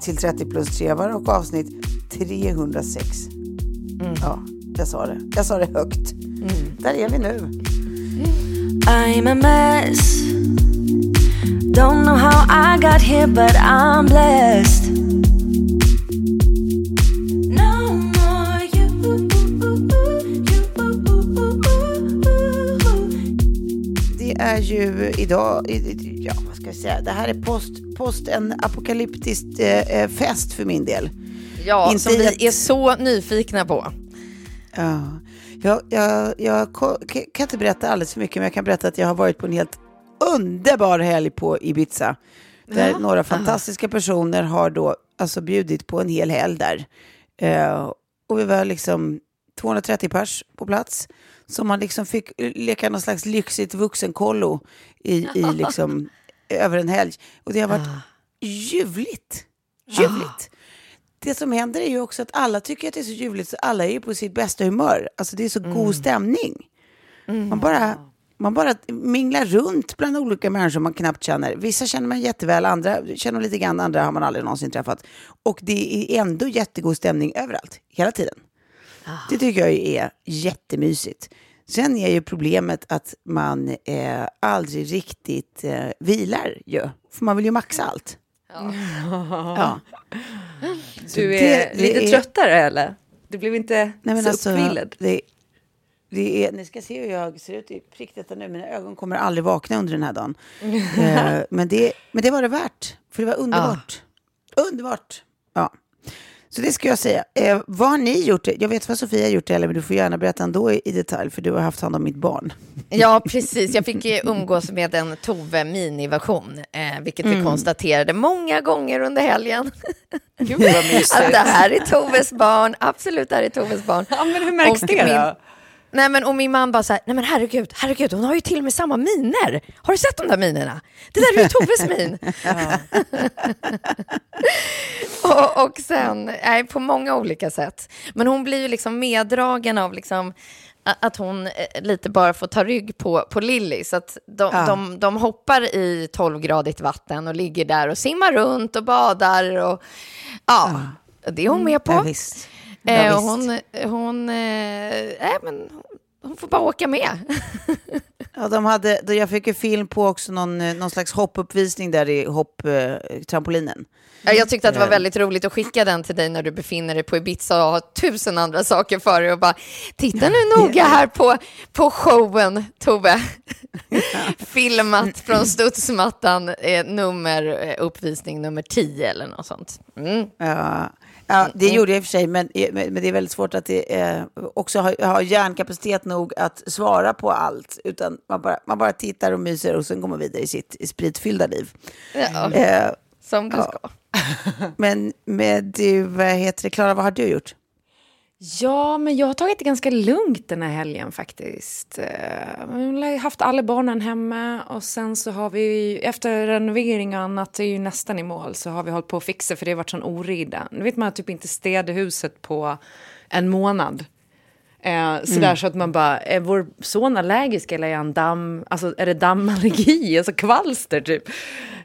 till 30 plus 3 var och avsnitt 306. Ja, jag sa det. Jag sa det högt. Där är vi nu. I'm a mess. Don't know how I got here, but I'm blessed. No more you. Det är ju idag, ska jag säga, det här är post, post en apokalyptisk eh, eh, fest för min del. Ja, Inte som vi ett- är så nyfikna på. Ja. Jag, jag, jag kan inte berätta alldeles för mycket, men jag kan berätta att jag har varit på en helt underbar helg på Ibiza. Där några fantastiska personer har då alltså bjudit på en hel helg där. Eh, och vi var liksom 230 pers på plats. Så man liksom fick leka någon slags lyxigt vuxenkollo i, i liksom, över en helg. Och det har varit ljuvligt. Ljuvligt. Det som händer är ju också att alla tycker att det är så ljuvligt så alla är ju på sitt bästa humör. Alltså det är så god stämning. Man, bara, man bara minglar runt bland olika människor man knappt känner. Vissa känner man jätteväl, andra känner man lite grann, andra har man aldrig någonsin träffat. Och det är ändå jättegod stämning överallt, hela tiden. Det tycker jag är jättemysigt. Sen är ju problemet att man eh, aldrig riktigt eh, vilar ju. För man vill ju maxa allt. Ja. Så Du är det lite är- tröttare eller? Du blev inte Nej, men så alltså, uppvillad? det, det är, ni ska se hur jag ser ut i prick detta nu. Mina ögon kommer aldrig vakna under den här dagen. eh, men, det, men det var det värt. För det var underbart. Underbart. Ja. Så det ska jag säga. Eh, vad har ni gjort? Jag vet vad Sofia har gjort, eller men du får gärna berätta ändå i, i detalj, för du har haft hand om mitt barn. Ja, precis. Jag fick ju umgås med en Tove miniversion, eh, vilket vi konstaterade många gånger under helgen. Gud vad mysigt. Att det här är Toves barn, absolut det här är Toves barn. Ja, men hur märks Och det min- då? Nej men och min man bara så här, nej men herregud, herregud, hon har ju till och med samma miner. Har du sett de där minerna? Det där är ju Toves min. och, och sen, nej, på många olika sätt. Men hon blir ju liksom meddragen av liksom att hon eh, lite bara får ta rygg på, på Lilly. Så att de, Ja. de, de hoppar i 12-gradigt vatten och ligger där och simmar runt och badar. Och, ja, det är hon med på. Ja, visst. Ja, Eh, hon, hon, eh, äh, men hon får bara åka med. Ja, de hade, jag fick ju film på också någon, eh, någon slags hoppuppvisning där i hopptrampolinen. Eh, jag tyckte att det var väldigt roligt att skicka den till dig när du befinner dig på Ibiza och har tusen andra saker för dig och bara titta nu noga här på, på showen, Tove. Filmat från studsmattan, eh, nummer, eh, uppvisning nummer 10 eller något sånt. Mm. Ja, ja det gjorde jag i och för sig, men, men men det är väldigt svårt att det, eh, också ha, ha hjärnkapacitet nog att svara på allt. Utan man bara, man bara tittar och myser och sen går man vidare i sitt spritfyllda liv. Ja, Eh, som du ja. ska. men med du, vad heter det, Klara, vad har du gjort? Ja, men jag har tagit det ganska lugnt den här helgen faktiskt. Eh, jag har haft alla barnen hemma och sen så har vi efter renovering och annat det är ju nästan i mål så har vi hållit på att fixa för det har varit sån oreda. Nu vet man typ inte städa huset på en månad. Eh, sådär så att man bara, är vår son allergisk eller är han damm, alltså är det dammallergi, alltså kvalster typ.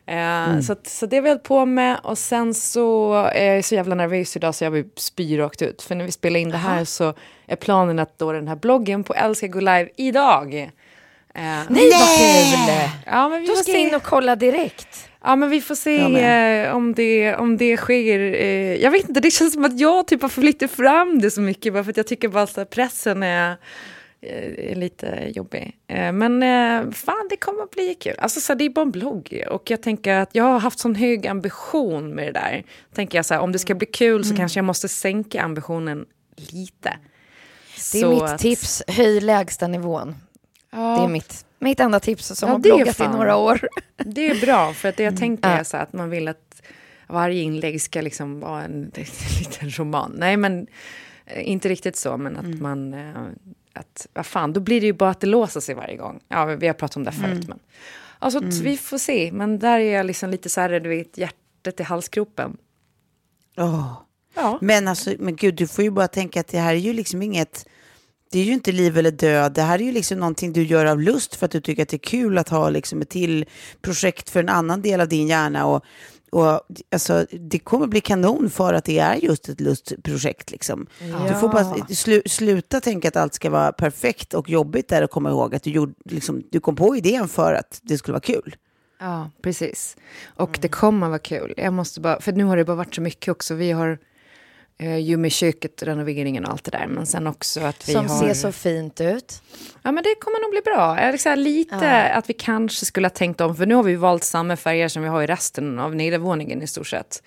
Eh, så, att, så det har vi hållit på med och sen så är jag så jävla nervös idag så jag vill spy rakt ut. För när vi spelar in det här så är planen att då den här bloggen på Älska gå live idag. Eh, Nej, vad kul! Ja, men vi Då ska jag in och kolla direkt. Ja, men vi får se eh, om, det, om det sker. Eh, jag vet inte, det känns som att jag typ har flyttat fram det så mycket bara för att jag tycker bara att pressen är, eh, är lite jobbig. Eh, men eh, fan, det kommer att bli kul. Alltså, så här, det är bara en blogg och jag tänker att jag har haft sån hög ambition med det där. Tänker jag så här, om det ska bli kul så kanske jag måste sänka ambitionen lite. Det är Så mitt att- tips, höj lägsta nivån. Ja. Det är mitt, mitt enda tips som Ja, har bloggat i några år. Det är bra, för att det jag tänker Ja. är så att man vill att varje inlägg ska liksom vara en, liten roman. Nej, men eh, inte riktigt så, men att man... eh, Att, vad fan, då blir det ju bara att det låser sig varje gång. Ja, vi har pratat om det förut, men... Alltså, att vi får se. Men där är jag liksom lite så här, du vet, hjärtat i halsgropen. Åh. Ja. Men alltså, men gud, du får ju bara tänka att det här är ju liksom inget, det är ju inte liv eller död. Det här är ju liksom någonting du gör av lust för att du tycker att det är kul att ha liksom ett till projekt för en annan del av din hjärna. Och, och alltså, det kommer bli kanon för att det är just ett lustprojekt. Liksom. Du får bara slu, sluta tänka att allt ska vara perfekt och jobbigt där och komma ihåg att du, gjorde, liksom, du kom på idén för att det skulle vara kul. Ja, precis. Och det kommer vara kul. Jag måste bara, för nu har det bara varit så mycket också. Vi har ju med köket, renoveringen och allt det där. Men sen också att vi Som har... ser så fint ut. Ja, men det kommer nog bli bra. Vill säga lite att vi kanske skulle ha tänkt om, för nu har vi valt samma färger som vi har i resten av nedervåningen i stort sett.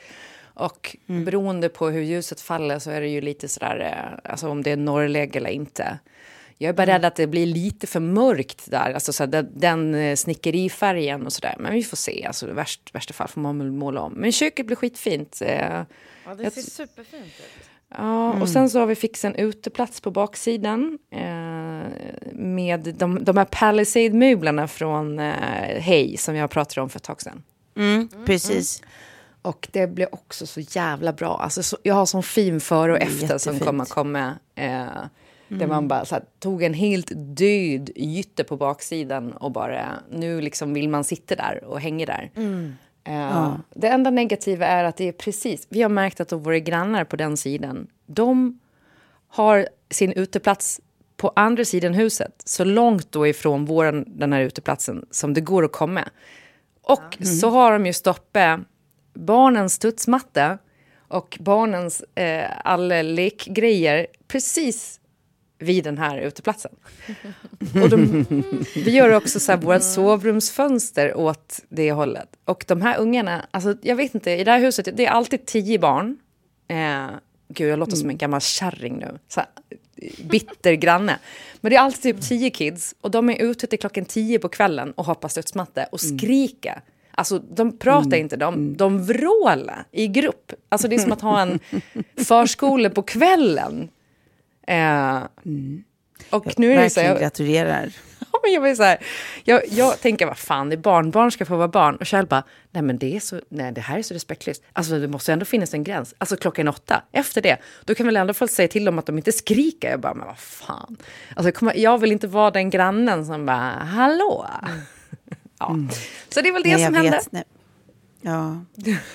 Och beroende på hur ljuset faller så är det ju lite sådär, eh, alltså om det är norrläge eller inte. Jag är bara rädd att det blir lite för mörkt där, alltså så den, den eh, snickerifärgen och sådär. Men vi får se, alltså värst, värsta fall får man måla om. Men köket blir skitfint. eh, Ja, det Jag- ser superfint ut. Ja, och sen så har vi fixat en uteplats på baksidan eh, med de, de här Palisade-möblerna från eh, Hej som jag pratade om för ett tag sedan. Precis. Och det blev också så jävla bra. Alltså, så, jag har sån fin före och efter som jättefint. kommer komma. Eh, Där man bara så här, tog en helt död yta på baksidan och bara nu liksom vill man sitta där och hänga där. Eh, Det enda negativa är att det är precis, vi har märkt att våra grannar på den sidan, de har sin uteplats på andra sidan huset, så långt då ifrån våran, den här uteplatsen som det går att komma. Och så har de ju stoppat barnens studsmatta och barnens eh, alla lekgrejer precis vid den här uteplatsen. Och de, vi gör också så här våra sovrumsfönster åt det hållet. Och de här ungarna, alltså jag vet inte, i det här huset, det är alltid tio barn. Eh, gud, jag låter som en gammal kärring nu. Så här, bitter granne. Men det är alltid typ tio kids och de är ute till klockan tio på kvällen och hoppar studsmatta och skriker. Alltså de pratar inte, de, de vrålar i grupp. Alltså det är som att ha en förskola på kvällen. Eh, och nu är det så här, gratulerar. Men jag, så här, jag, jag tänker, vad fan, det är barn, barn ska få vara barn. Och Kjell bara, nej men det, är så, nej, det här är så respektlöst. Alltså det måste ändå finnas en gräns. Alltså klockan åtta, efter det, då kan väl ändå folk säga till dem att de inte skriker. Jag bara, men vad fan. Alltså, jag jag vill inte vara den grannen som bara, hallå. Ja. Så det är väl det Mm. Nej, som jag nej. Ja,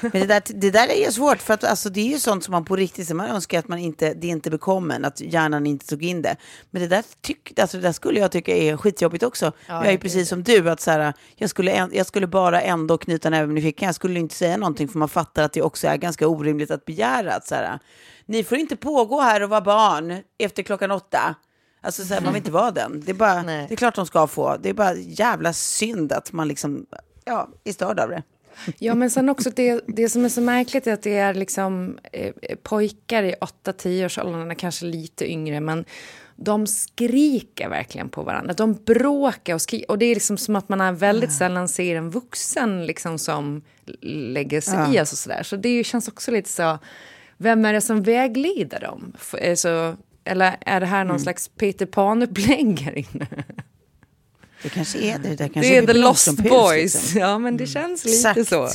men det där, det där är ju svårt för att alltså, det är ju sånt som man på riktigt, man önskar att man inte, det inte bekom en, att hjärnan inte tog in det. Men det där, tyck, alltså, det där skulle jag tycka är skitjobbigt också. jag är ju precis som du, att så här, jag, skulle, jag skulle bara ändå knyta näven i fickan, jag skulle inte säga någonting för man fattar att det också är ganska orimligt att begära att så här, ni får inte pågå här och vara barn efter klockan åtta. Alltså så här, man vill inte vara den. Det är, bara, Nej. det är klart de ska få. Det är bara jävla synd att man liksom, ja, är störd av det. Ja, men sen också det, det som är så märkligt är att det är liksom eh, pojkar i 8-10-årsåldern, kanske lite yngre, men de skriker verkligen på varandra. De bråkar och skriker. Och det är liksom som att man är väldigt sällan ser en vuxen liksom som lägger sig i. Alltså sådär. Så det känns också lite så, vem är det som vägleder dem? F- Alltså, Eller är det här någon slags Peter Pan-upplägg här inne? Det kanske är det. Det, kanske Det är The Lost blomsterhus, Boys. liksom. Ja, men det känns lite Exakt. så.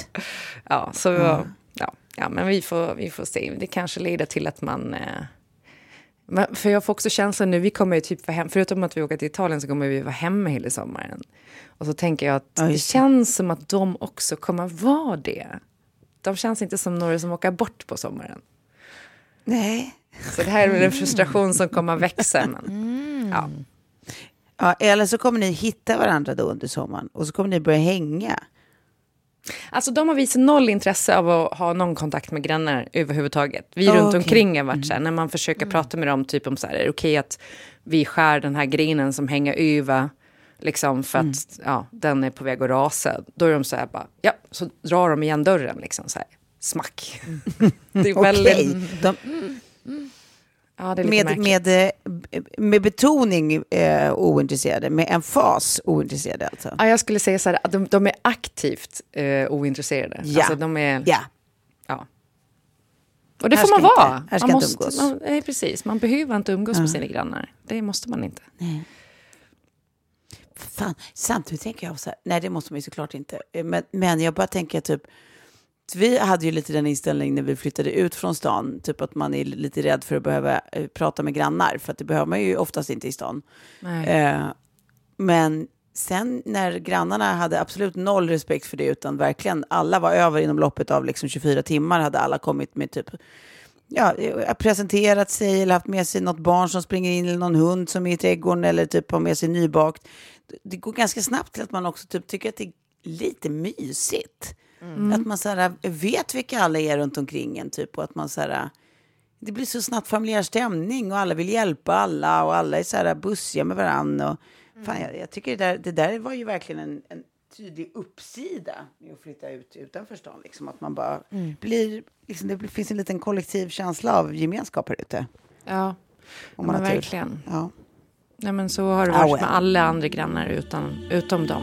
Ja, så ja. Ja, men vi får, vi får se. Det kanske leder till att man... Eh, för jag får också känslan nu, vi kommer ju typ vara hem, förutom att vi åker till Italien så kommer vi vara hemma hela sommaren. Och så tänker jag att Ja, det känns som att de också kommer vara det. De känns inte som några som åker bort på sommaren. Nej. Så det här är väl en frustration som kommer att växa. Men, ja. Ja, eller så kommer ni hitta varandra då under sommaren och så kommer ni börja hänga. Alltså de har visat noll intresse av att ha någon kontakt med grannar överhuvudtaget. Vi Ah, runt omkring har varit så här, när man försöker prata med dem, typ om så här, är det okej att vi skär den här grenen som hänger över, liksom för att ja, den är på väg att rasa. Då är de så här bara, ja, så drar de igen dörren liksom så här, smack. det är väldigt, Okej. De, ja med, med, eh, med betoning eh, ointresserade, med en fas ointresserade alltså. Ja, jag skulle säga så här, att de, de är aktivt eh, ointresserade. Ja. Alltså de är, Ja. Ja. Och det Här får man vara. inte- här ska man inte måste, umgås. man, nej, precis. Man behöver inte umgås med sina grannar. Det måste man inte. Fan, samtidigt tänker jag så här, nej det måste man ju såklart inte. Eh, Men, men jag bara tänker typ, vi hade ju lite den inställningen när vi flyttade ut från stan, typ att man är lite rädd för att behöva eh, prata med grannar, för att det behöver man ju oftast inte i stan. Eh, men sen när grannarna hade absolut noll respekt för det, utan verkligen alla var över inom loppet av liksom 24 timmar, hade alla kommit med typ ja, eh, presenterat sig eller haft med sig något barn som springer in eller någon hund som är i trädgården eller typ har med sig nybakt. Det går ganska snabbt till att man också typ tycker att det är lite mysigt. Att man så här, vet vilka alla är runt omkring en typ och att man så här, det blir så snabbt familjär stämning och alla vill hjälpa alla och alla är så här bussiga med varandra. Och, fan, jag, jag tycker det där, det där var ju verkligen en, en tydlig uppsida med att flytta ut utanför stan. Liksom, att man bara blir, liksom, det finns en liten kollektiv känsla av gemenskap här ute. Ja, Om man men verkligen. Ja. Nej, men så har det Ah, varit well. med alla andra grannar utan, utom dem.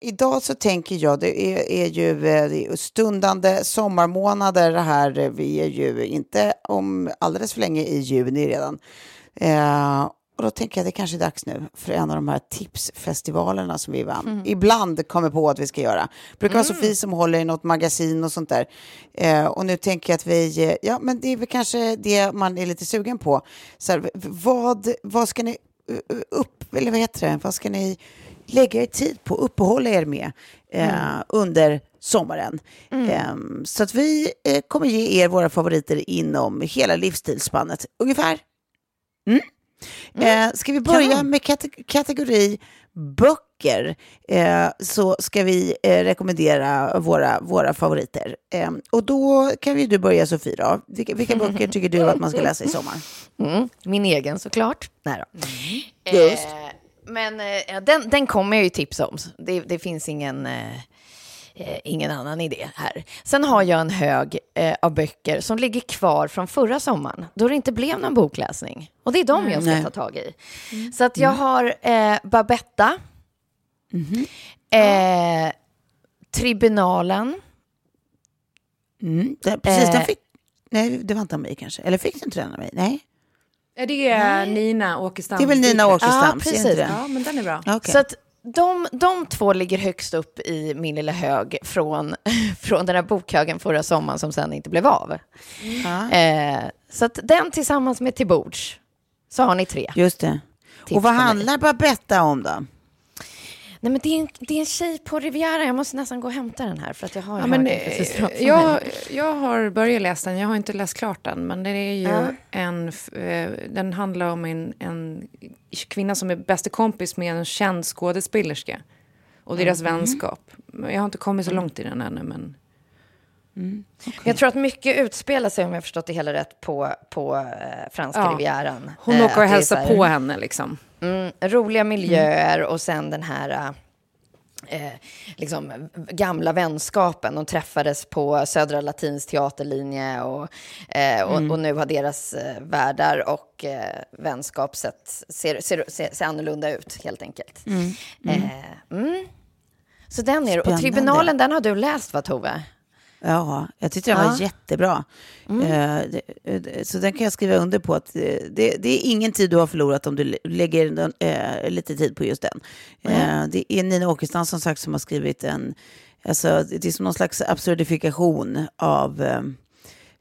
Idag så tänker jag, det är, är ju eh, det är stundande sommarmånader här. Vi är ju inte om alldeles för länge i juni redan. Eh, och då tänker jag det kanske är dags nu för en av de här tipsfestivalerna som vi ibland, ibland kommer på att vi ska göra. Det brukar vara Sofie som håller i något magasin och sånt där. Eh, och nu tänker jag att vi, eh, ja men det är väl kanske det man är lite sugen på. Så här, vad, vad ska ni eh, upp, eller vad heter det, vad ska ni lägga er tid på, uppehålla er med eh, under sommaren. Eh, så att vi eh, kommer ge er våra favoriter inom hela livsstilsspannet, ungefär. Mm. Eh, ska vi börja med kate- kategori böcker eh, så ska vi eh, rekommendera våra, våra favoriter. Eh, och då kan vi du börja Sofie då. Vilka, vilka böcker tycker du att man ska läsa i sommar? Mm, min egen såklart. Nej då. Just. Men eh, den, den kommer jag ju tipsa om. Det, det finns ingen, eh, eh, ingen annan idé här. Sen har jag en hög eh, av böcker som ligger kvar från förra sommaren, då det inte blev någon bokläsning. Och det är de jag ska Nej. ta tag i. Så att jag har eh, Babetta, eh, Tribunalen, Mm. Det, precis, den Eh. fick... Nej, det var inte av mig kanske. Eller fick den inte den av mig? Nej. Är det Nina Åkestam? Det är väl Nina Åkerstams? Ja, precis. Ja, men den är bra. Okej. Så att de, de två ligger högst upp i min lilla hög från, från den här bokhögen förra sommaren som sen inte blev av. Ja. Eh, så att den tillsammans med Till bords, så har ni tre. Just det. Tips Och vad handlar Babetta om då? Nej, men det, är en, det är en tjej på Riviera, jag måste nästan gå och hämta den här för att jag har Ja, men, eh, jag, jag har börjat läsa den, jag har inte läst klart den. Men det är ju Ja. en, eh, den handlar om en, en kvinna som är bästa kompis med en känd skådespelerska. Och deras vänskap. Jag har inte kommit så långt i den ännu, men... Jag tror att mycket utspelar sig, om jag förstått det hela rätt, på, på eh, franska Ja. Rivieran. Hon Eh, åker och hälsar här- på henne liksom. Mm, roliga miljöer och sen den här eh, liksom, gamla vänskapen. De träffades på Södra Latins teaterlinje och, eh, och, och nu har deras eh, världar och eh, vänskap sett, ser, ser, ser, ser annorlunda ut helt enkelt. Eh, mm. Så den är. Och. Tribunalen, den har du läst va Tove? Ja, jag tyckte den var Ja. jättebra. Eh, det, det, så den kan jag skriva under på att eh, det, det är ingen tid du har förlorat om du lä- lägger den, eh, lite tid på just den. Eh, det är Nina Åkestam som sagt som har skrivit en, alltså det är som någon slags absurdifikation av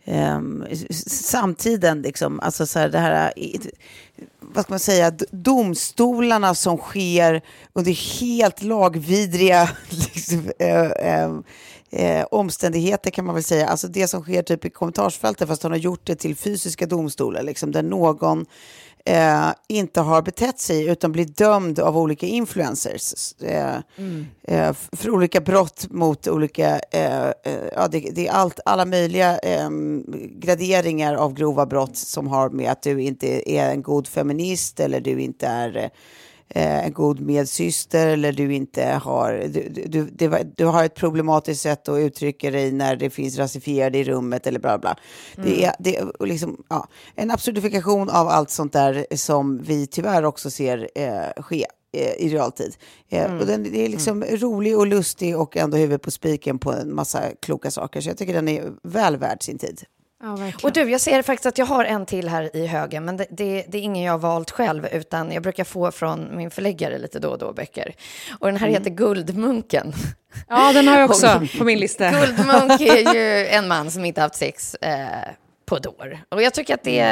eh, s- samtiden, liksom. Alltså så här, det här, vad ska man säga, domstolarna som sker under helt lagvidriga liksom, eh, eh, eh, omständigheter kan man väl säga. Alltså det som sker typ i kommentarsfältet fast hon har gjort det till fysiska domstolar, liksom, där någon eh, inte har betett sig utan blir dömd av olika influencers eh, eh, f- för olika brott mot olika, eh, eh, ja det, det är allt, alla möjliga eh, graderingar av grova brott som har med att du inte är en god feminist eller du inte är eh, en god medsyster eller du inte har, du, du, det du har ett problematiskt sätt att uttrycka dig när det finns rasifierade i rummet eller bla bla. Det är, det är liksom, ja, en absurdifikation av allt sånt där som vi tyvärr också ser eh, ske eh, i realtid. Eh, och den, det är liksom rolig och lustig och ändå huvudet på spiken på en massa kloka saker. Så jag tycker den är väl värd sin tid. Ja. Och du, jag ser faktiskt att jag har en till här i högen, men det, det, det är ingen jag har valt själv, utan jag brukar få från min förläggare lite då och då böcker. Och den här heter Guldmunken. Ja, den har jag också på min lista. Guldmunk är ju en man som inte haft sex eh, på ett år. Och jag tycker att det,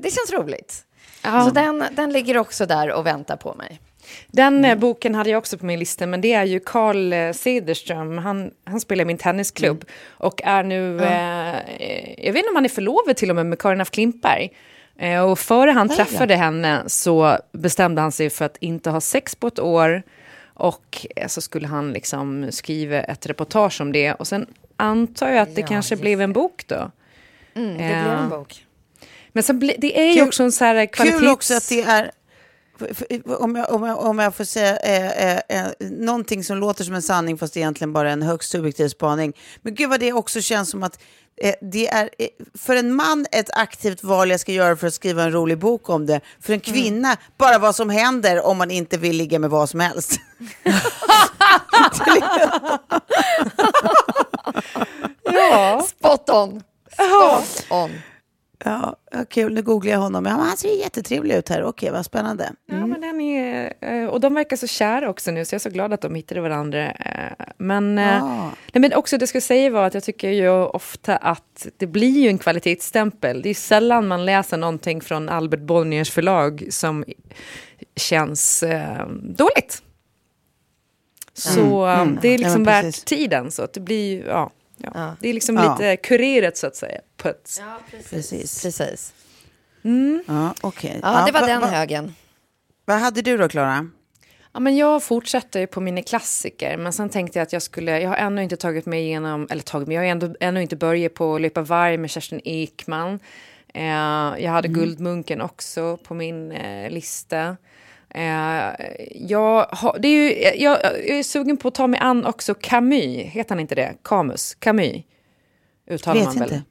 det känns roligt. Ja. Så den, den ligger också där och väntar på mig. Den eh, boken hade jag också på min lista, men det är ju Carl eh, Cederström. Han, han spelar i min tennisklubb och är nu, eh, eh, jag vet inte om han är förlovad till och med med Karin af Klintberg. Eh, och före han då. träffade henne så bestämde han sig för att inte ha sex på ett år. Och eh, så skulle han liksom skriva ett reportage om det. Och sen antar jag att det Ja, kanske blev en bok då. Mm, det Ja. blev en bok. Men sen det är ju också en så här kvalitets... Kul också att det är, om jag, om jag, om jag får säga eh, eh, eh, någonting som låter som en sanning fast egentligen bara en högst subjektiv spaning. Men gud vad det också känns som att eh, det är eh, för en man ett aktivt val jag ska göra för att skriva en rolig bok om det. För en kvinna bara vad som händer om man inte vill ligga med vad som helst. Ja. Spot on! Spot on. Ja, ja, kul, nu googlar jag honom. Ja, han ser ju jättetrevlig ut här. Okej, vad spännande. Ja, men den är, eh, och de verkar så kära också nu, så jag är så glad att de hittade varandra. eh, Men, eh, Ah. nej, men också det jag skulle säga var att jag tycker ju ofta att det blir ju en kvalitetsstämpel. Det är sällan man läser någonting från Albert Bonniers förlag som känns eh, dåligt. Så eh, det är Ja, liksom men värt tiden. Så att det blir ja, ja. Ja. Det är liksom Ja. lite kurerat så att säga. Ett, Ja, precis. Precis. precis. Ja, okej. Ja, det var va- den va- högen. Vad hade du då, Klara? Ja, men jag fortsätter ju på mina klassiker, men sen tänkte jag att jag skulle... Jag har ännu inte tagit mig igenom, eller tagit mig, jag har ändå, ännu inte börjat på Löpa varg med Kerstin Ekman. Eh, jag hade Guldmunken också på min eh, lista. Eh, jag, har, det är ju, jag, jag är sugen på att ta mig an också Camus, heter han inte det? Camus? Camus? Uttalar Vet man väl? inte.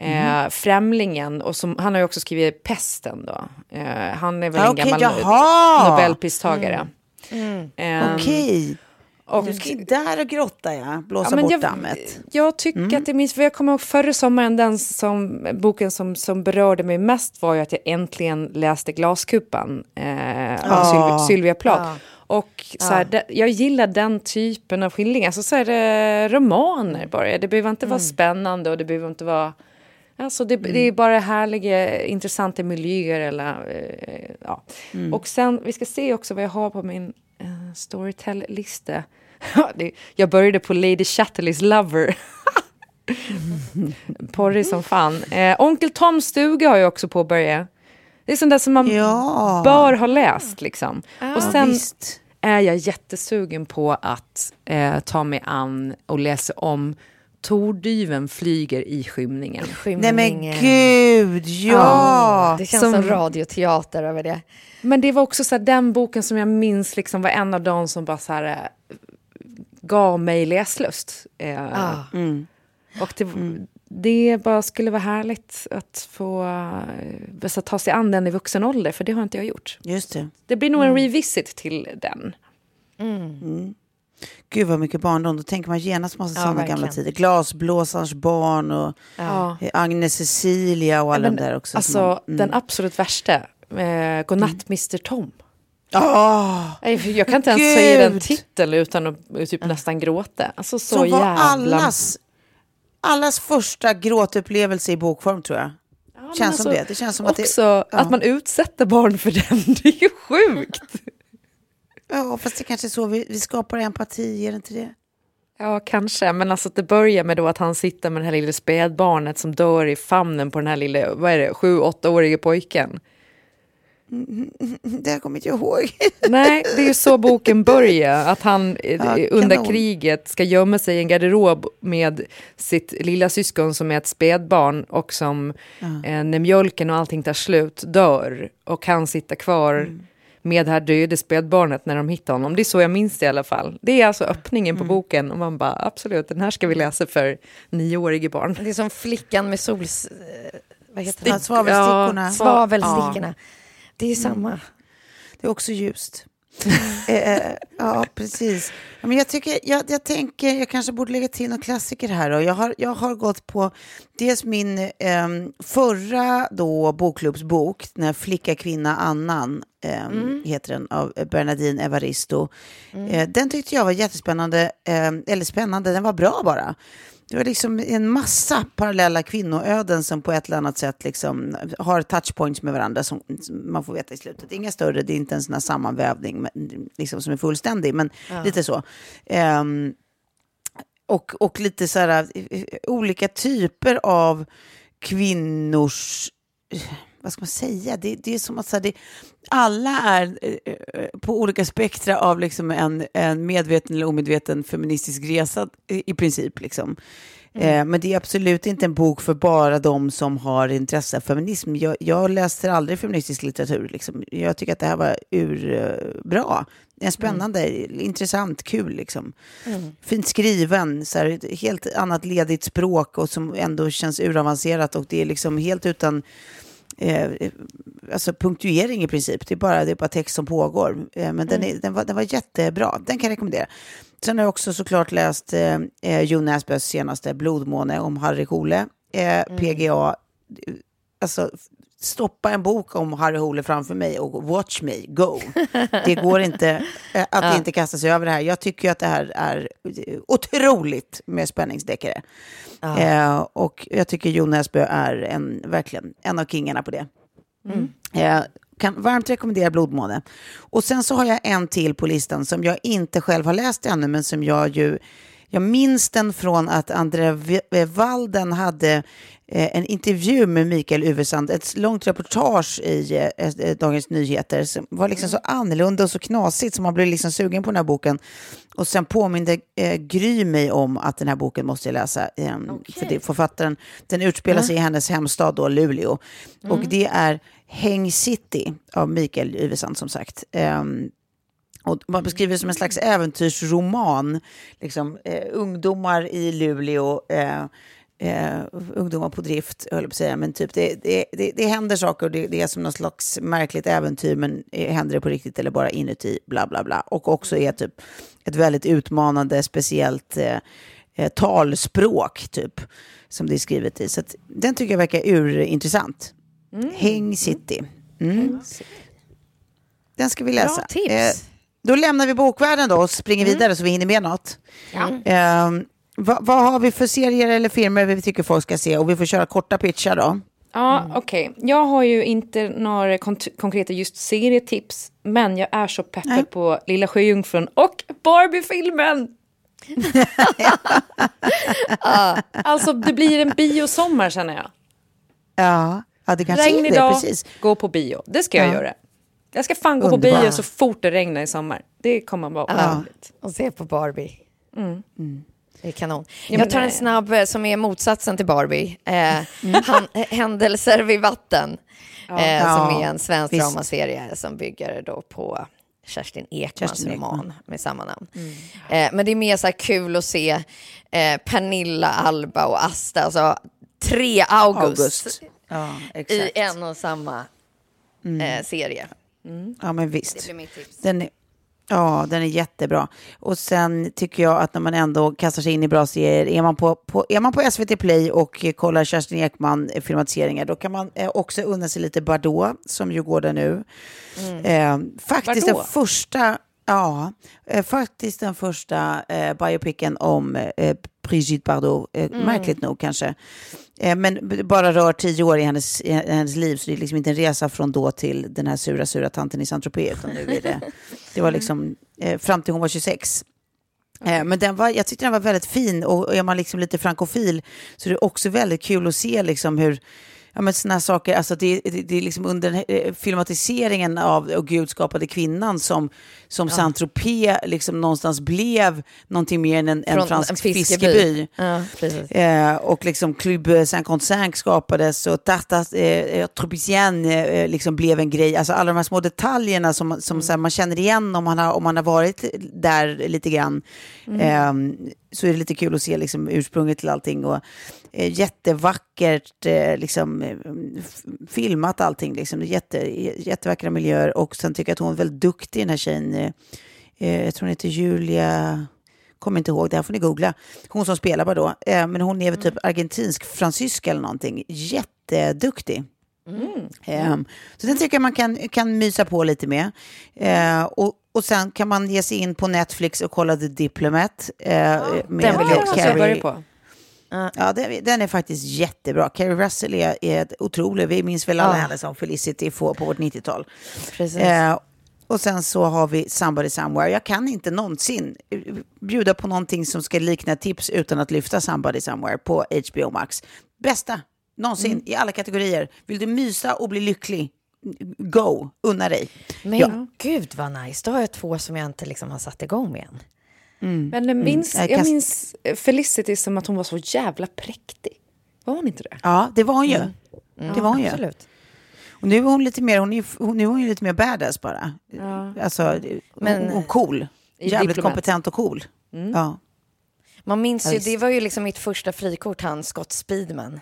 Eh, Främlingen, och som, han har ju också skrivit Pesten då. Eh, han är väl Ja, en okej, gammal jaha! Nobelpristagare. Eh, Okej. och- Du ska där och grotta, ja. Blåsa Ja, bort jag, dammet. jag tycker att det minns, för jag kommer ihåg förra sommaren, den som, boken som, som berörde mig mest var ju att jag äntligen läste Glaskupan eh, av Sylvia, Sylvia Plath. Och så här, det, jag gillar den typen av skildringar, alltså så här, eh, romaner bara. Det behöver inte vara spännande och det behöver inte vara... Alltså det, det är bara härliga, intressanta miljöer. Eller, eh, ja. Och sen, vi ska se också vad jag har på min eh, Storytel-lista. Ja, jag började på Lady Chatterleys Lover. Porrig som fan. Eh, Onkel Toms stuga har jag också påbörjat. Det är sånt där som man Ja. bör ha läst. Liksom. och sen Visst. är jag jättesugen på att eh, ta mig an och läsa om Tordyven flyger i skymningen. Nej men Skymningen. gud, ja! Det känns Som- som radioteater över det. Men det var också så här, den boken som jag minns liksom var en av de som bara så här, eh, gav mig läslust. Eh, Ah. Och det, det bara skulle vara härligt att få eh, så ta sig an den i vuxen ålder, för det har inte jag gjort. Just det. Det blir nog en revisit till den. Gud vad mycket barndom. Då tänker man genast massa Ja, sådana gamla tider. Glasblåsarens barn och Ja. eh, Agnes Cecilia och alla Men, de där också. Alltså, som man- mm. den absolut värsta, eh, Godnatt Mr Tom. Ah, Nej, Jag kan inte ens säga den Gud. titeln utan att eh, typ nästan gråta. Alltså så som var jävla... allas, allas första gråtupplevelse i bokform tror jag. Ja, känns som alltså, det. Det känns som att det- också ja. att man utsätter barn för den, det är ju sjukt. Ja, fast det kanske är så vi, vi skapar empati, är det inte det? Ja, kanske. Men alltså att det börjar med då att han sitter med det här lilla spädbarnet som dör i famnen på den här lilla, vad är det, sju, åttaårige pojken. Det här kommer inte jag ihåg. Nej, det är ju så boken börjar. Att han eh, Ja, under kanon. kriget ska gömma sig i en garderob med sitt lilla syskon som är ett spädbarn och som eh, när mjölken och allting tar slut dör och han sitter kvar Mm. Med det här döde spädbarnet när de hittar honom. Det är så jag minns det i alla fall. Det är alltså öppningen Mm. på boken och man bara absolut, den här ska vi läsa för nioåriga barn. Det är som flickan med sols... eh, Vad heter Ja, det? Slavelstickorna. Ja, Svavelstickorna. Det är samma. Det är också ljust. eh, eh, ja, precis. Ja, Men jag, tycker, jag, jag tänker, jag kanske borde lägga till någon klassiker här. Och jag, har, jag har gått på dels min eh, förra då bokklubbsbok, den här Flicka, kvinna, annan, eh, heter den, av Bernadine Evaristo. Eh, den tyckte jag var jättespännande, eh, eller spännande, den var bra bara. Det var liksom en massa parallella kvinnoöden som på ett eller annat sätt liksom har touchpoints med varandra som, som man får veta i slutet. Inga större, det är inte en sån här sammanvävning liksom, som är fullständig, men lite så. Ehm, och, och lite så här eh, olika typer av kvinnors vad ska man säga, det, det är som att så här, det, alla är eh, eh, på olika spektra av liksom en, en medveten eller omedveten feministisk resa i, i princip. Liksom. Eh, men det är absolut inte en bok för bara de som har intresse av feminism. Jag, jag läser aldrig feministisk litteratur. Liksom. Jag tycker att det här var urbra. En spännande, intressant, kul. Liksom. Fint skriven, så här, ett helt annat ledigt språk och som ändå känns uravancerat och det är liksom helt utan eh, alltså punktuering i princip. Det är bara, det är bara text som pågår. Eh, men den, är, den, var, den var jättebra. Den kan jag rekommendera. Sen har jag också såklart läst eh, eh, Jo Näsbøs senaste Blodmåne om Harry Hole. Eh, PGA. Alltså, stoppa en bok om Harry Hole framför mig och watch me, go. Det går inte eh, att inte kasta sig över det här. Jag tycker att det här är eh, otroligt med spänningsdeckare. Eh, och jag tycker Jo Näsbø är en, verkligen en av kingarna på det. Eh, kan varmt rekommendera Blodmåne. Och sen så har jag en till på listan som jag inte själv har läst ännu, men som jag ju jag minns den från att André Walden hade eh, en intervju med Mikael Uvesand, ett långt reportage i eh, eh, Dagens Nyheter som var liksom så annorlunda och så knasigt så man blev liksom sugen på den här boken. Och sen påminde eh, Gry mig om att den här boken måste jag läsa. Eh, För det, författaren, den utspelar sig i hennes hemstad då, Luleå. Och det är Häng City av Mikael Uvesand som sagt. Ehm, och man beskriver det som en slags äventyrsroman. Liksom, eh, ungdomar i Luleå, eh, eh, ungdomar på drift, höll jag på att säga. Men typ det, det, det, det händer saker och det, det är som något slags märkligt äventyr. Men eh, händer det på riktigt eller bara inuti? Bla, bla, bla. Och också är typ ett väldigt utmanande, speciellt eh, eh, talspråk, typ. Som det är skrivet i. Så att, den tycker jag verkar urintressant. Häng City. Mm. Den ska vi läsa. Bra tips. Då lämnar vi bokvärlden då och springer vidare så vi hinner med något. Eh, vad, vad har vi för serier eller filmer vi tycker folk ska se? Och vi får köra korta pitchar då. Ja, okej. Jag har ju inte några konkreta just serietips, men jag är så peppad Nej. på Lilla Sjöjungfrun och Barbie-filmen! Alltså, det blir en biosommar känner jag. Ja, ja det kanske Regn är det. idag, Precis. gå på bio. Det ska jag Ja. göra. Jag ska fan gå Underbart. på bio så fort det regnar i sommar. Det kommer vara Ja. otroligt. Och se på Barbie. Det är kanon. jag tar en snabb eh, som är motsatsen till Barbie. Eh, han, eh, Händelser vid vatten. Eh, Ja, som är en svensk visst. dramaserie som bygger då på Kerstin Ekmans Kerstin Ekman. roman med samma namn. Eh, men det är mer så kul att se eh, Pernilla, Alba och Asta, alltså tre August, August. Ja, i en och samma eh, serie. Ja, men Det visst. blir mitt tips. Den är, ja, den är jättebra. Och sen tycker jag att när man ändå kastar sig in i bra serier, är man på, på, är man på SVT Play och kollar Kerstin Ekman eh, filmatiseringar, då kan man eh, också unna sig lite Bardot, som ju går där nu. Eh, faktiskt den Bardot? första, ja, eh, faktiskt den första eh, biopicen om eh, Brigitte Bardot, eh, märkligt nog kanske. Eh, men bara rör tio år i hennes, i hennes liv, så det är liksom inte en resa från då till den här sura, sura tanten i Saint-Tropez, utan nu är det, det var liksom eh, fram till hon var 26. Eh, Men den var, jag tyckte den var väldigt fin och är man liksom lite frankofil så är det också väldigt kul att se liksom hur Ja, men såna här saker, alltså det, det, det är liksom under eh, filmatiseringen av Och Gud skapade kvinnan som, som Saint-Tropez liksom någonstans blev någonting mer än en, en fransk en fiskeby. fiskeby. Ja. Eh, och liksom Club 55 skapades och Tata eh, Tropicien eh, liksom blev en grej. Alltså alla de här små detaljerna som, som så här, man känner igen om man har, om man har varit där lite grann. Eh, så är det lite kul att se liksom, ursprunget till allting. Och, eh, jättevackert eh, liksom, eh, filmat allting. Liksom. Jätte, jättevackra miljöer. Och sen tycker jag att hon är väldigt duktig den här tjejen. Eh, eh, jag tror hon heter Julia kommer inte ihåg, det här får ni googla. Hon som spelar bara då, eh, men hon är väl typ argentinsk fransyska eller någonting. Jätteduktig. Eh, så den tycker jag man kan, kan mysa på lite med. Eh, och, och sen kan man ge sig in på Netflix och kolla The Diplomat. Eh, med den vill jag också börjar på. Ja, den, den är faktiskt jättebra. Carrie Russell är, är otrolig. Vi minns väl alla Ja. henne som Felicity på, på vårt 90-tal. Precis. Eh, och sen så har vi Somebody Somewhere. Jag kan inte någonsin bjuda på någonting som ska likna tips utan att lyfta Somebody Somewhere på HBO Max. Bästa någonsin i alla kategorier. Vill du mysa och bli lycklig? Go, unna dig. Men Ja. gud vad nice, då har jag två som jag inte liksom har satt igång med än. Men jag minns, Jag jag minns Felicity som att hon var så jävla präktig. Var hon inte det? Ja, det var hon ju. Det var hon ju. Absolut. Och nu är hon lite mer, hon är, hon, nu är hon ju lite mer badass bara. Alltså, Men- och, och cool. I Jävligt Diplomat. kompetent och cool. Ja. Man minns Ja, ju, det var ju liksom mitt första frikort, han Scott Speedman.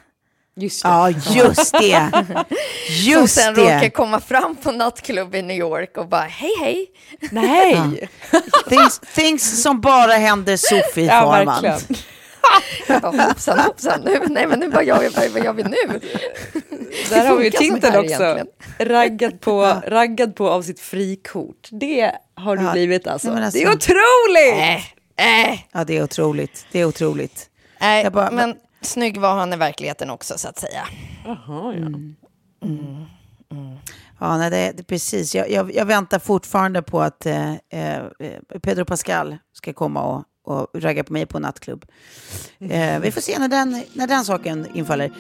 Just det. ja, just det. Som Just sen råkar det. komma fram på nattklubb i New York och bara hej hej. Nej! Things, things som bara händer Sofie Ja, Farman. verkligen. Jag bara, hoppsan hoppsan, nu, nej men nu bara jag, vad, vad gör vi nu? Där har vi ju här också. Raggad på, raggad på av sitt frikort. Det har du Ja, blivit alltså. nej, alltså- Det är otroligt! Äh, äh, Ja, det är otroligt. Det är otroligt. äh, Jag bara- men snygg var han i verkligheten också så att säga. Jaha, ja. Ja, nej, det, det, precis. Jag, jag, jag väntar fortfarande på att eh, eh, Pedro Pascal ska komma och, och ragga på mig på nattklubb. Eh, vi får se när den, när den saken infaller.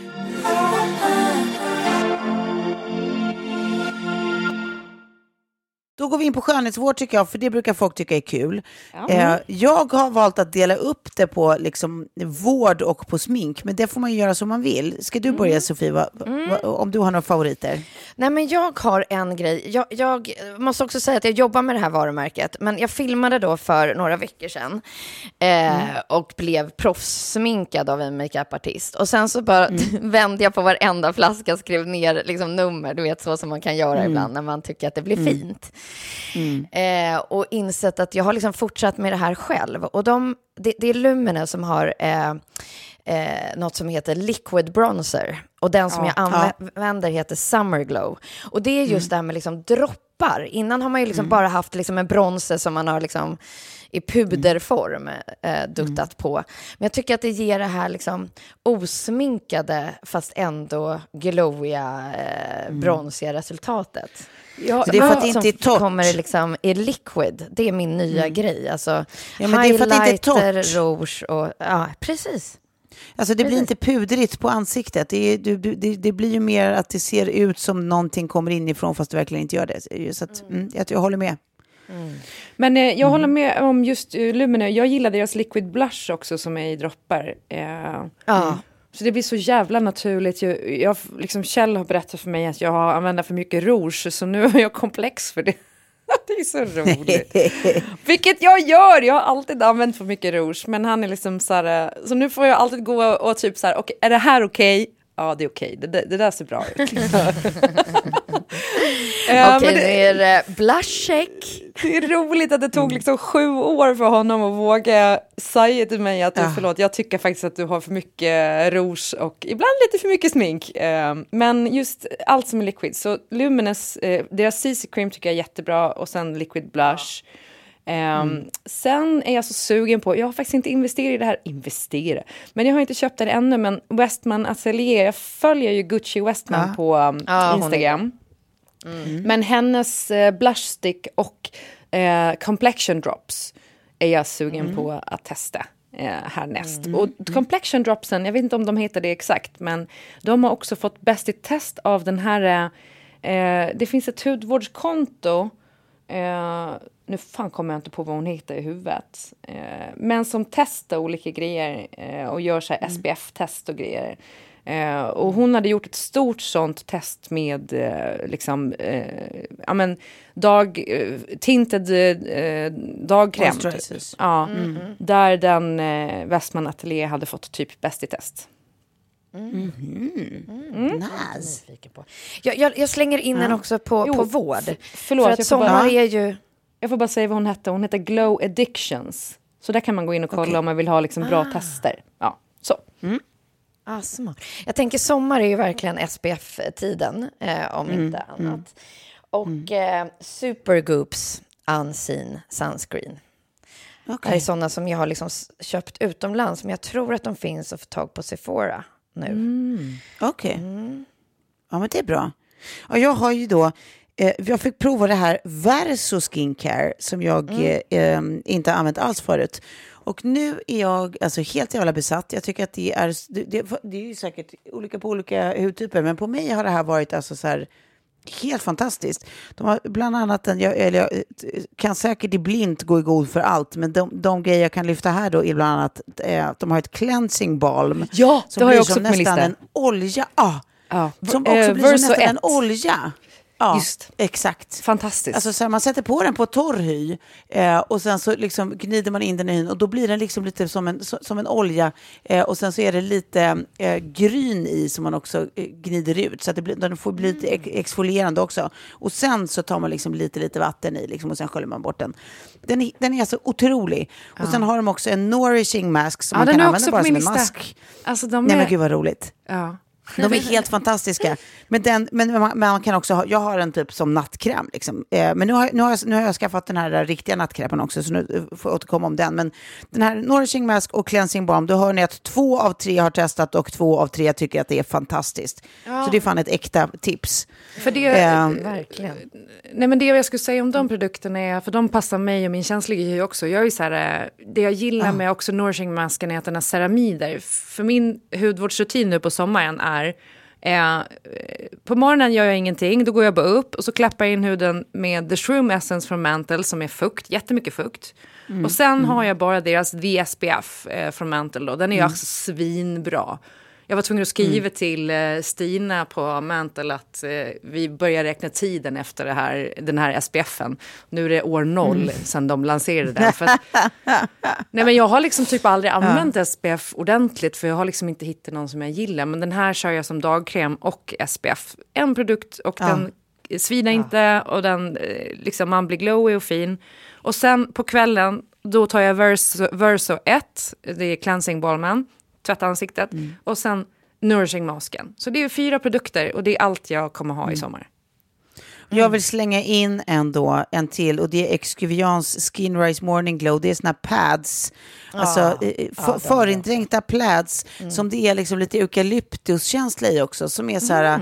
Då går vi in på skönhetsvård tycker jag, för det brukar folk tycka är kul. Eh, jag har valt att dela upp det på liksom, vård och på smink, men det får man ju göra som man vill. Ska du börja Sofie, va, va, om du har några favoriter? Nej, men jag har en grej. Jag, jag måste också säga att jag jobbar med det här varumärket, men jag filmade då för några veckor sedan eh, och blev proffssminkad av en makeupartist. Och sen så bara vände jag på varenda flaska, skrev ner liksom, nummer, du vet så som man kan göra ibland när man tycker att det blir fint. Eh, och insett att jag har liksom fortsatt med det här själv. Och de, det, det är Lumene som har eh, eh, något som heter liquid bronzer. Och den som jag använder heter Summer Glow. Och det är just det här med liksom droppar. Innan har man ju liksom bara haft liksom en bronzer som man har liksom i puderform eh, duttat på. Men jag tycker att det ger det här liksom osminkade fast ändå glowiga, eh, bronsiga resultatet. Ja, Så det är för att det inte är torrt. kommer liksom i liquid. Det är min nya grej. Alltså, Ja, men det är för att det inte är highlighter, rouge och... Ja, precis. Alltså det blir inte pudrigt på ansiktet. Det, är, du, du, det, det blir ju mer att det ser ut som någonting kommer inifrån fast det verkligen inte gör det. Så att, mm, jag, jag håller med. Men eh, jag håller med om just uh, Lumene. Jag gillar deras liquid blush också som är i droppar. Eh, Ja. Så det blir så jävla naturligt. Jag, jag, liksom Kjell har berättat för mig att jag använt för mycket rouge, så nu har jag komplex för det. Det är så roligt. Vilket jag gör! Jag har alltid använt för mycket rouge, men han är liksom så här... Så nu får jag alltid gå och typ så här, okej, är det här okej? Ja, det är okej. Det, det, det där ser bra ut. Ja, Okej, men nu det- är det blush check. det är roligt att det tog liksom sju år för honom att våga säga till mig att Ja. förlåt, jag tycker faktiskt att du har för mycket rouge och ibland lite för mycket smink. Eh, Men just allt som är liquid. Så Lumines, eh, deras CC cream tycker jag är jättebra och sen liquid blush. Eh, Sen är jag så sugen på, jag har faktiskt inte investerat i det här, investera, men jag har inte köpt det ännu, men Westman Atelier, jag följer ju Gucci Westman Ja. på är Instagram. Men hennes eh, blush stick och eh, complexion drops är jag sugen på att testa eh, härnäst. Och complexion dropsen, jag vet inte om de heter det exakt, men de har också fått bäst i test av den här... Eh, eh, det finns ett hudvårdskonto, eh, nu fan kommer jag inte på vad hon heter i huvudet, eh, men som testar olika grejer eh, och gör så här SPF-test och grejer. Eh, och hon hade gjort ett stort sånt test med eh, liksom, eh, ja men dag, tinted dagkräm. Typ. Ja, där den eh, Westman Atelier hade fått typ bäst i test. Nice. Jag, jag, jag slänger in den också på, Jo, på vård. förlåt, För att får bara- sommar är ju... Jag får bara säga vad hon hette. Hon heter Glow Addictions. Så där kan man gå in och kolla om man vill ha liksom bra tester. Ja, så. Ah, smart. Jag tänker sommar är ju verkligen SPF-tiden, eh, om inte annat. Och eh, Supergoops Unseen Sunscreen. Det här är sådana som jag har liksom köpt utomlands, men jag tror att de finns att få tag på Sephora nu. Okej. Ja, men det är bra. Ja, jag har ju då, eh, jag fick prova det här Verso Skincare som jag eh, eh, inte har använt alls förut. Och nu är jag alltså helt jävla besatt. Jag tycker att det är, det, det, det är ju säkert olika på olika hudtyper, men på mig har det här varit alltså så här helt fantastiskt. De har bland annat en, jag, eller jag kan säkert i blint gå i god för allt, men de, de grejer jag kan lyfta här då är bland annat eh, att de har ett cleansing balm. Ja, som det har jag blir också som på min nästan lista. en olja. Ah, Ja. som Eh, också blir som nästan en 1. olja. Ja, Just. exakt. Fantastiskt. Alltså så här, man sätter på den på torr hy eh, och sen så liksom gnider man in den i hyn och då blir den liksom lite som en, så, som en olja eh, och sen så är det lite eh, gryn i som man också eh, gnider ut så att det blir, den får bli lite ex exfolierande också. Och sen så tar man liksom lite, lite vatten i liksom, och sen sköljer man bort den. Den är, den är alltså otrolig. Och sen har de också en nourishing mask som Ja, man kan använda bara som en mask. Alltså de Nej är... men gud vad roligt. Ja. De är helt fantastiska. Men, den, men man, men man kan också ha, jag har en typ som nattkräm. Liksom. Eh, men nu har, nu, har jag, nu har jag skaffat den här riktiga nattkrämen också, så nu får jag återkomma om den. Men den här Nourishing Mask och Cleansing Balm, då hör ni att två av tre har testat och två av tre tycker att det är fantastiskt. Så det är fan ett äkta tips. För det, Eh, Verkligen. Nej, men det jag skulle säga om de produkterna är, för de passar mig och min känsliga hy också. Jag är så här, eh, det jag gillar med också nourishing masken är att den har ceramider. För min hudvårdsrutin nu på sommaren är Eh, på morgonen gör jag ingenting, då går jag bara upp och så klappar jag in huden med The Shroom Essence från Mantle som är fukt, jättemycket fukt. Och sen har jag bara deras The SPF eh, från Mantle då, den är ju alltså svinbra. Jag var tvungen att skriva till eh, Stina på Mantle att eh, vi börjar räkna tiden efter här, den här SPFen. Nu är det år noll sedan de lanserade den. För att, nej men jag har liksom typ aldrig använt SPF ordentligt för jag har liksom inte hittat någon som jag gillar. Men den här kör jag som dagkräm och SPF. En produkt och den svider inte och den, eh, liksom, man blir glowy och fin. Och sen på kvällen då tar jag Verso, Verso 1, det är cleansing balmen, tvätta ansiktet. Och sen nourishing masken. Så det är fyra produkter och det är allt jag kommer ha i sommar. Jag vill slänga in en, då, en till och det är Excuvians Skin Rise Morning Glow. Det är såna pads, alltså eh, för, förindränkta pads som det är liksom lite eukalyptuskänsla i också. Som är så här,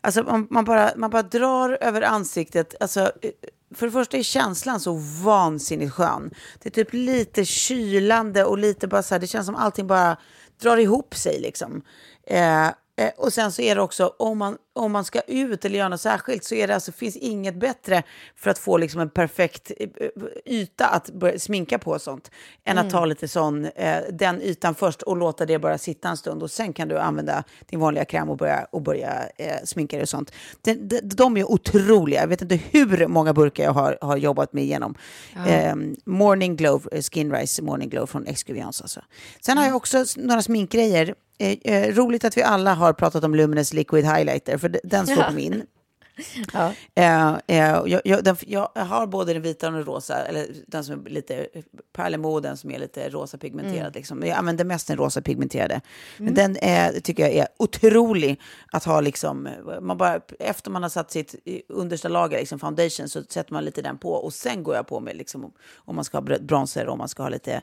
alltså man, man, bara, man bara drar över ansiktet. Alltså, eh, för det första är känslan så vansinnigt skön. Det är typ lite kylande och lite bara så här, det känns som allting bara drar ihop sig liksom. Eh, Eh, och sen så är det också, om man, om man ska ut eller göra något särskilt så är det alltså, finns inget bättre för att få liksom en perfekt eh, yta att börja sminka på och sånt. Än att ta lite sån, eh, den ytan först och låta det bara sitta en stund. Och sen kan du använda din vanliga kräm och börja, och börja eh, sminka dig och sånt. De, de, de är otroliga. Jag vet inte hur många burkar jag har, har jobbat mig igenom. Eh, morning Glow, eh, Skin Rise Morning Glow från Excuviance alltså. Sen har jag också s- några sminkgrejer. Eh, eh, roligt att vi alla har pratat om Luminous Liquid Highlighter, för den står på min. Eh, eh, jag, jag, den, jag har både den vita och den rosa, eller den som är lite Perlemo och den som är lite rosa pigmenterad. Liksom. Men Jag använder mest den rosa pigmenterade. Men den är, tycker jag är otrolig att ha, liksom, man bara, efter man har satt sitt understa lager, liksom foundation, så sätter man lite den på och sen går jag på med liksom, om man ska ha br- bronzer och om man ska ha lite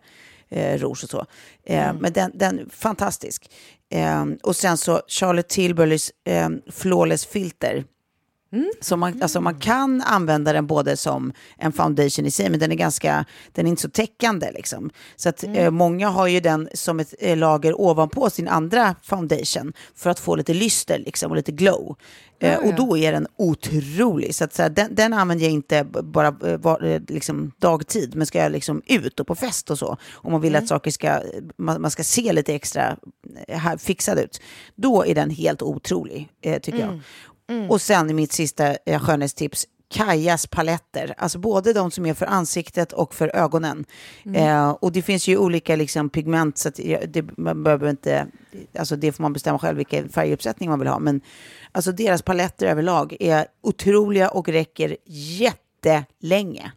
eh, rouge och så. Eh, Men den, den är fantastisk. Eh, och sen så Charlotte Tilburys eh, Flawless Filter. Så man, alltså man kan använda den både som en foundation i sig, men den är ganska, den är inte så täckande liksom. Så att eh, många har ju den som ett eh, lager ovanpå sin andra foundation för att få lite lyster liksom och lite glow. Eh, och då är den otrolig. Så att, så här, den, den använder jag inte bara eh, var, eh, liksom, dagtid, men ska jag liksom ut och på fest och så, om man vill att saker ska, man, man ska se lite extra eh, här, fixad ut, då är den helt otrolig, tycker jag. Och sen mitt sista eh, skönhetstips, Kajas paletter, alltså både de som är för ansiktet och för ögonen. Eh, och det finns ju olika liksom, pigment, så det, man behöver inte, alltså det får man bestämma själv vilken färguppsättning man vill ha. Men alltså deras paletter överlag är otroliga och räcker jättelänge.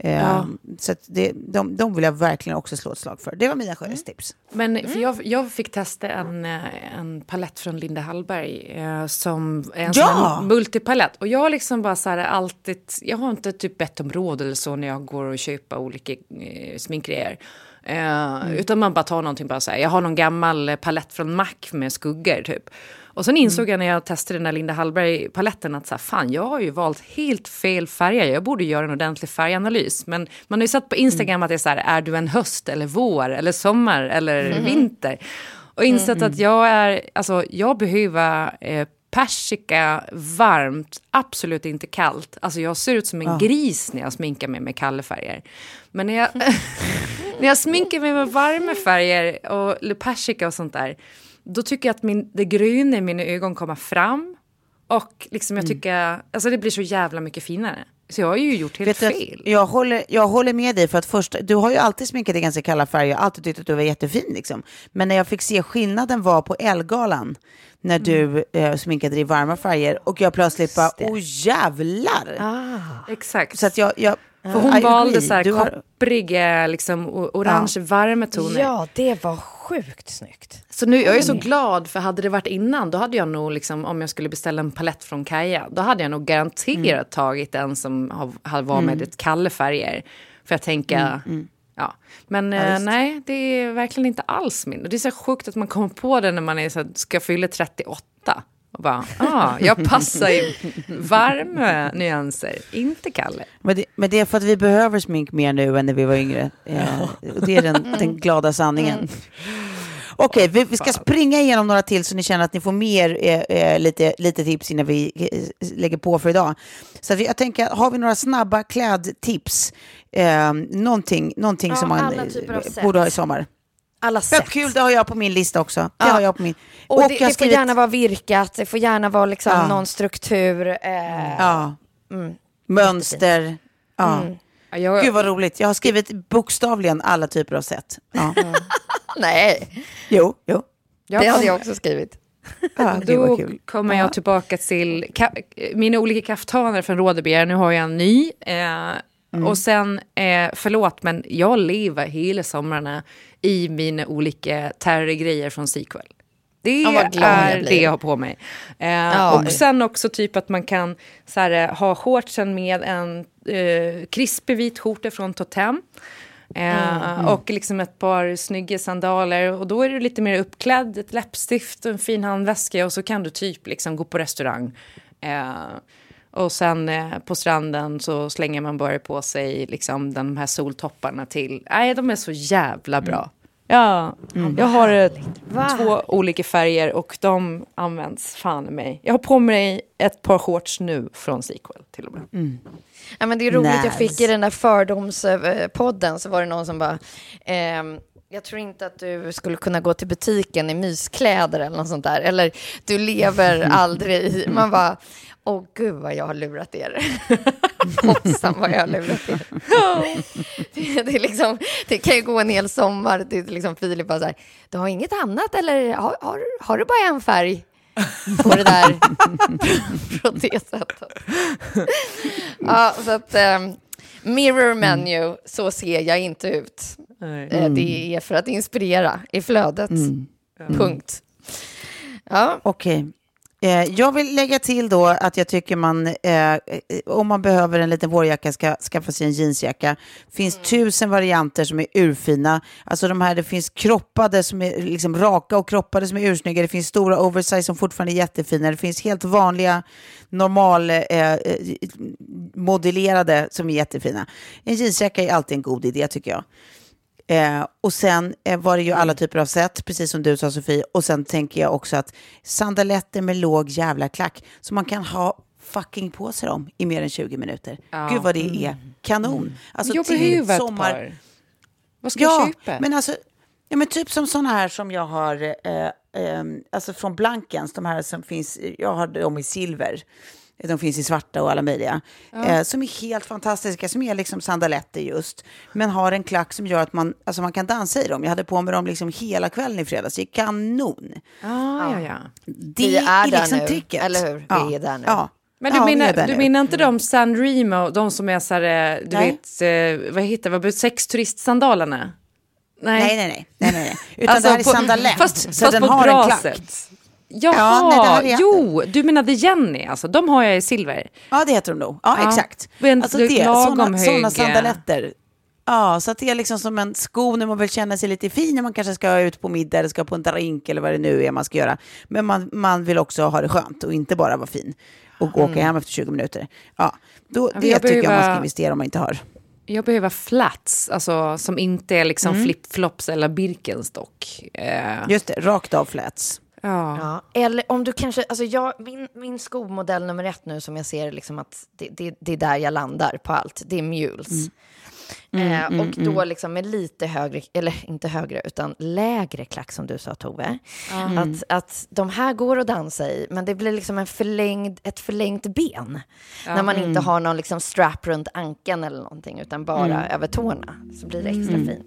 Eh, Så att det, de, de vill jag verkligen också slå ett slag för. Det var mina skönhetstips. Men för jag, jag fick testa en, eh, en palett från Linda Hallberg eh, som är en Ja! multipalett. Och jag har liksom bara så här alltid, jag har inte typ bett om råd eller så när jag går och köper olika eh, sminkgrejer. Eh, Utan man bara tar någonting bara så här, jag har någon gammal palett från Mac med skuggor typ. Och sen insåg jag när jag testade den där Linda Hallberg-paletten att så här, fan, jag har ju valt helt fel färger. Jag borde göra en ordentlig färganalys. Men man har ju sett på Instagram att det är så här, är du en höst eller vår eller sommar eller vinter? Och insett att jag är, alltså jag behöver eh, persika varmt, absolut inte kallt. Alltså jag ser ut som en gris när jag sminkar mig med kalla färger. Men när jag, när jag sminkar mig med varma färger och persika och sånt där, då tycker jag att min, det gröna i mina ögon kommer fram. Och liksom jag tycker, alltså det blir så jävla mycket finare. Så jag har ju gjort helt Vet du fel. Jag håller, jag håller med dig för att först, du har ju alltid sminkat i ganska kalla färger, jag har alltid tyckt att du var jättefin liksom. Men när jag fick se skillnaden var på Elgalan, när du eh, sminkade dig i varma färger och jag plötsligt bara, åh jävlar! Exakt. Så att jag, jag, För hon I valde agree. så här Du har- koppriga, liksom, orange värmetoner. Ja, det var sjukt snyggt. Så nu, jag är så glad, för hade det varit innan, då hade jag nog, liksom, om jag skulle beställa en palett från Kaja, då hade jag nog garanterat tagit en som har, var med ett Kalle färger. För jag tänker, ja. Men eh, nej, det är verkligen inte alls min. Och Det är så sjukt att man kommer på det när man är så här, ska fylla 38. Och bara, ah, jag passar i varma nyanser, inte Kalle. Men det, men det är för att vi behöver smink mer nu än när vi var yngre. Och det är den, den glada sanningen. Okej, vi, vi ska springa igenom några till så ni känner att ni får mer eh, eh, lite, lite tips innan vi eh, lägger på för idag. Så vi, jag tänker, har vi några snabba klädtips? Eh, någonting någonting Ja, som man eh, borde ha i sommar. Alla sätt. Högkul, det har jag på min lista också. Det Ja. har jag på min. Och, det, jag det har får skrivit- gärna vara virkat, det får gärna vara liksom Ja. någon struktur. Eh, Ja. Mönster. Ja. Ja, Jag, Gud vad roligt. Jag har skrivit bokstavligen alla typer av sätt. Ja. Nej, Jo, jo. jag det hade jag också skrivit. Ja, Då kul. kommer jag tillbaka till ka- mina olika kaftaner från Rådebjer. Nu har jag en ny. Eh, Mm. Och sen, eh, förlåt, men jag lever hela somrarna i mina olika terrorgrejer från Sequel. Det är det jag har på mig. Eh, Ja. Och sen också typ att man kan så här, eh, ha shortsen med en eh, krispig vit skjorta från Totem. Eh, Och liksom ett par snygga sandaler. Och då är du lite mer uppklädd, ett läppstift och en fin handväska. Och så kan du typ liksom gå på restaurang. Eh, och sen eh, på stranden så slänger man bara på sig liksom de här soltopparna till. Nej, de är så jävla bra. Ja, jag har eh, två olika färger och de används fan i mig. Jag har på mig ett par shorts nu från Sequel till och med. Ja, men det är roligt, jag Nice. fick i den där fördomspodden så var det någon som bara, ehm, jag tror inte att du skulle kunna gå till butiken i myskläder eller något sånt där. Eller du lever aldrig i, man bara, åh gud vad jag har lurat er. Hoppsan vad jag har lurat er. det, det, är liksom, det kan ju gå en hel sommar till liksom Filip bara så här, du har inget annat eller har, har, har du bara en färg? På det där det sättet. ja, så att ehm, mirror menu, så ser jag inte ut. Eh, Det är för att inspirera i flödet. Punkt. Ja, Okej. Eh, jag vill lägga till då att jag tycker man, eh, eh, om man behöver en liten vårjacka, ska skaffa sig en jeansjacka. finns tusen varianter som är urfina. Alltså de här, det finns kroppade som är liksom raka och kroppade som är ursnygga. Det finns stora oversize som fortfarande är jättefina. Det finns helt vanliga, normal eh, eh, modellerade som är jättefina. En jeansjacka är alltid en god idé tycker jag. Eh, och sen eh, var det ju alla typer av sätt, precis som du sa Sofie. Och sen tänker jag också att sandaletter med låg jävla klack, som man kan ha fucking på sig dem i mer än 20 minuter. Gud vad det är kanon. Alltså, jag till sommar- par. Vad ska jag Ja, köpa? men alltså, ja, men typ som sådana här som jag har, eh, eh, alltså från Blankens, de här som finns, jag har dem i silver. De finns i svarta och alla möjliga. Eh, som är helt fantastiska, som är liksom sandaletter just. Men har en klack som gör att man, alltså man kan dansa i dem. Jag hade på mig dem liksom hela kvällen i fredags. Det är kanon. ah, ja, ja. Det Vi är där liksom nu, tricket. eller hur? Vi är där nu. Ja. Men du, Ja, är menar, du menar inte de San Remo, de som är så här, eh, du Nej. vet, eh, vad heter vad, sexturistsandalerna? Nej, Nej, nej, nej. nej, nej, nej. Utan Alltså, det här är på- sandalett. Fast, så fast den på ett har bra en klack. sätt. Jaha, Ja, nej, det här är- jo, du menade Jenny, alltså de har jag i silver. Ja, det heter de nog. Ja, Ja. exakt. Men Alltså det sådana hög, sandaletter. Ja, så att det är liksom som en sko när man vill känna sig lite fin när man kanske ska ut på middag eller ska på en drink eller vad det nu är man ska göra. Men man, man vill också ha det skönt och inte bara vara fin och åka hem efter 20 minuter. Ja, då, men det jag tycker jag man behöver- ska investera om man inte har. Jag behöver flats, alltså som inte är liksom Mm. flipflops eller Birkenstock. Eh, Just det, rakt av flats. Ja. Ja, eller om du kanske, alltså jag, min, min skomodell nummer ett nu som jag ser liksom att det, det, det är där jag landar på allt, det är Mules. eh, och då liksom med lite högre, eller inte högre, utan lägre klack som du sa Tove. Att, att de här går att dansa i, men det blir liksom en förlängd, ett förlängt ben. När man inte har någon liksom strap runt ankeln eller någonting, utan bara över tårna. Så blir det extra fint.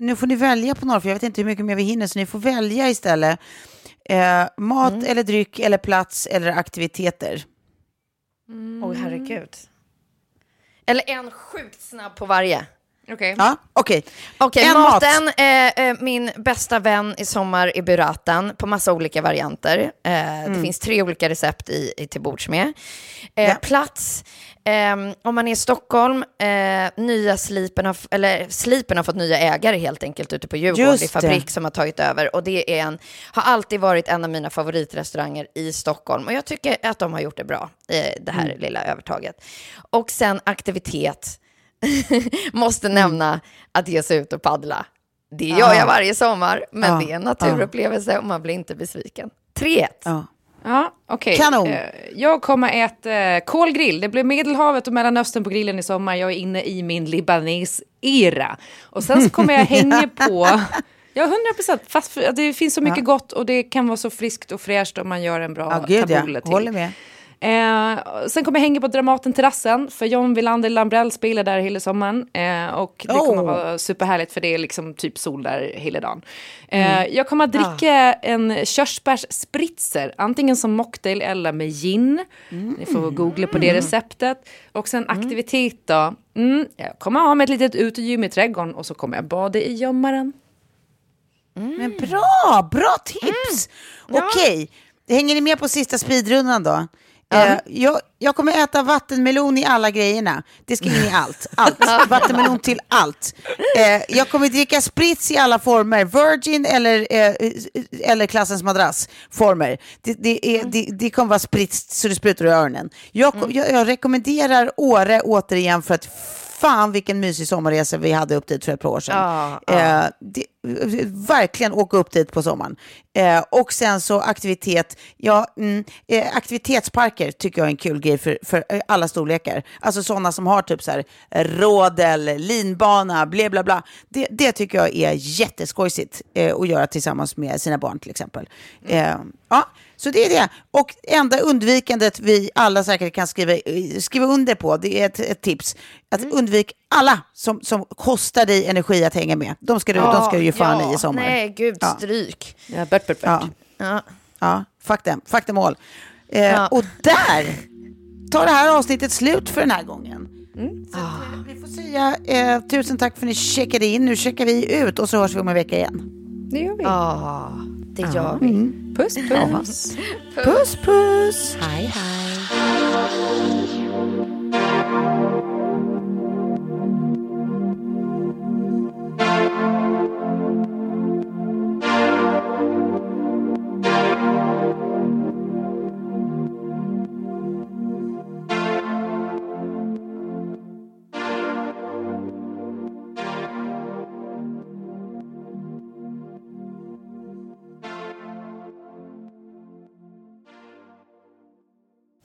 Nu får ni välja på några, för jag vet inte hur mycket mer vi hinner, så ni får välja istället. Eh, mat Mm. eller dryck eller plats eller aktiviteter. Åh, herregud. Eller en sjukt snabb på varje. Okej. Ja, okej. Okej, En mat. maten. Eh, eh, min bästa vän i sommar är burratan på massa olika varianter. Eh, Det finns tre olika recept i, i till bords med. Eh, Ja. Plats. Ehm, om man är i Stockholm, eh, nya Slipen har, eller Slipen har fått nya ägare helt enkelt ute på Djurgården. Just det är fabrik som har tagit över och det är en, har alltid varit en av mina favoritrestauranger i Stockholm och jag tycker att de har gjort det bra, eh, det här lilla övertaget. Och sen aktivitet. Måste nämna att ge sig ut och paddla. Det gör Ja. jag varje sommar, men Ja, det är en naturupplevelse och man blir inte besviken. 3-1. Ja. Okej. Kanon. Eh, Jag kommer äta eh, kolgrill. Det blir Medelhavet och Mellanöstern på grillen i sommar. Jag är inne i min libanes-era. Och sen så kommer jag hänga på... Ja, 100 procent. Fast det finns så mycket Ja. gott och det kan vara så friskt och fräscht om man gör en bra Ja, gud ja. tabule till. Håller med. Eh, sen kommer jag hänga på Dramaten-terrassen, för John Wilander Lambrell spelar där hela sommaren. Eh, och det kommer Oh. vara superhärligt, för det är liksom typ sol där hela dagen. Eh, Jag kommer att dricka en körsbärsspritzer, antingen som mocktail eller med gin. Ni får googla på det receptet. Och sen aktivitet då. Mm, jag kommer ha med ett litet utegym i trädgården och så kommer jag bada i gömmaren. Men bra, bra tips! Okej, hänger ni med på sista speedrundan då? Eh, jag, jag kommer äta vattenmelon i alla grejerna. Det ska in i allt. allt. Vattenmelon till allt. Eh, jag kommer dricka sprits i alla former. Virgin eller, eh, eller klassens madrassformer. Det, det, är, det, det kommer vara sprits så det sprutar i öronen. Jag, jag, jag rekommenderar Åre återigen för att fan vilken mysig sommarresa vi hade upp dit för ett par år sedan. Ja, Eh, det, verkligen åka upp dit på sommaren. Eh, och sen så aktivitet, ja, mm, eh, aktivitetsparker tycker jag är en kul grej för, för eh, alla storlekar. Alltså sådana som har typ så här rådel, linbana, bla bla bla. Det, det tycker jag är jätteskojsigt eh, att göra tillsammans med sina barn till exempel. Eh, ja, så det är det. Och enda undvikandet vi alla säkert kan skriva, skriva under på, det är ett, ett tips. Att undvik alla som, som kostar dig energi att hänga med. De ska du, de ska du ju fan ja, i i sommar. Nej, gud, Ja. stryk. Ja, bört, bört, bört. Ja, Ja. ja, fuck them, fuck them all. Eh, Ja. Och där tar det här avsnittet slut för den här gången. Så att, eh, vi får säga eh, tusen tack för att ni checkade in. Nu checkar vi ut och så hörs vi om en vecka igen. Det gör vi. Ja, det gör vi. Puss, puss. Puss puss! Hej, hej.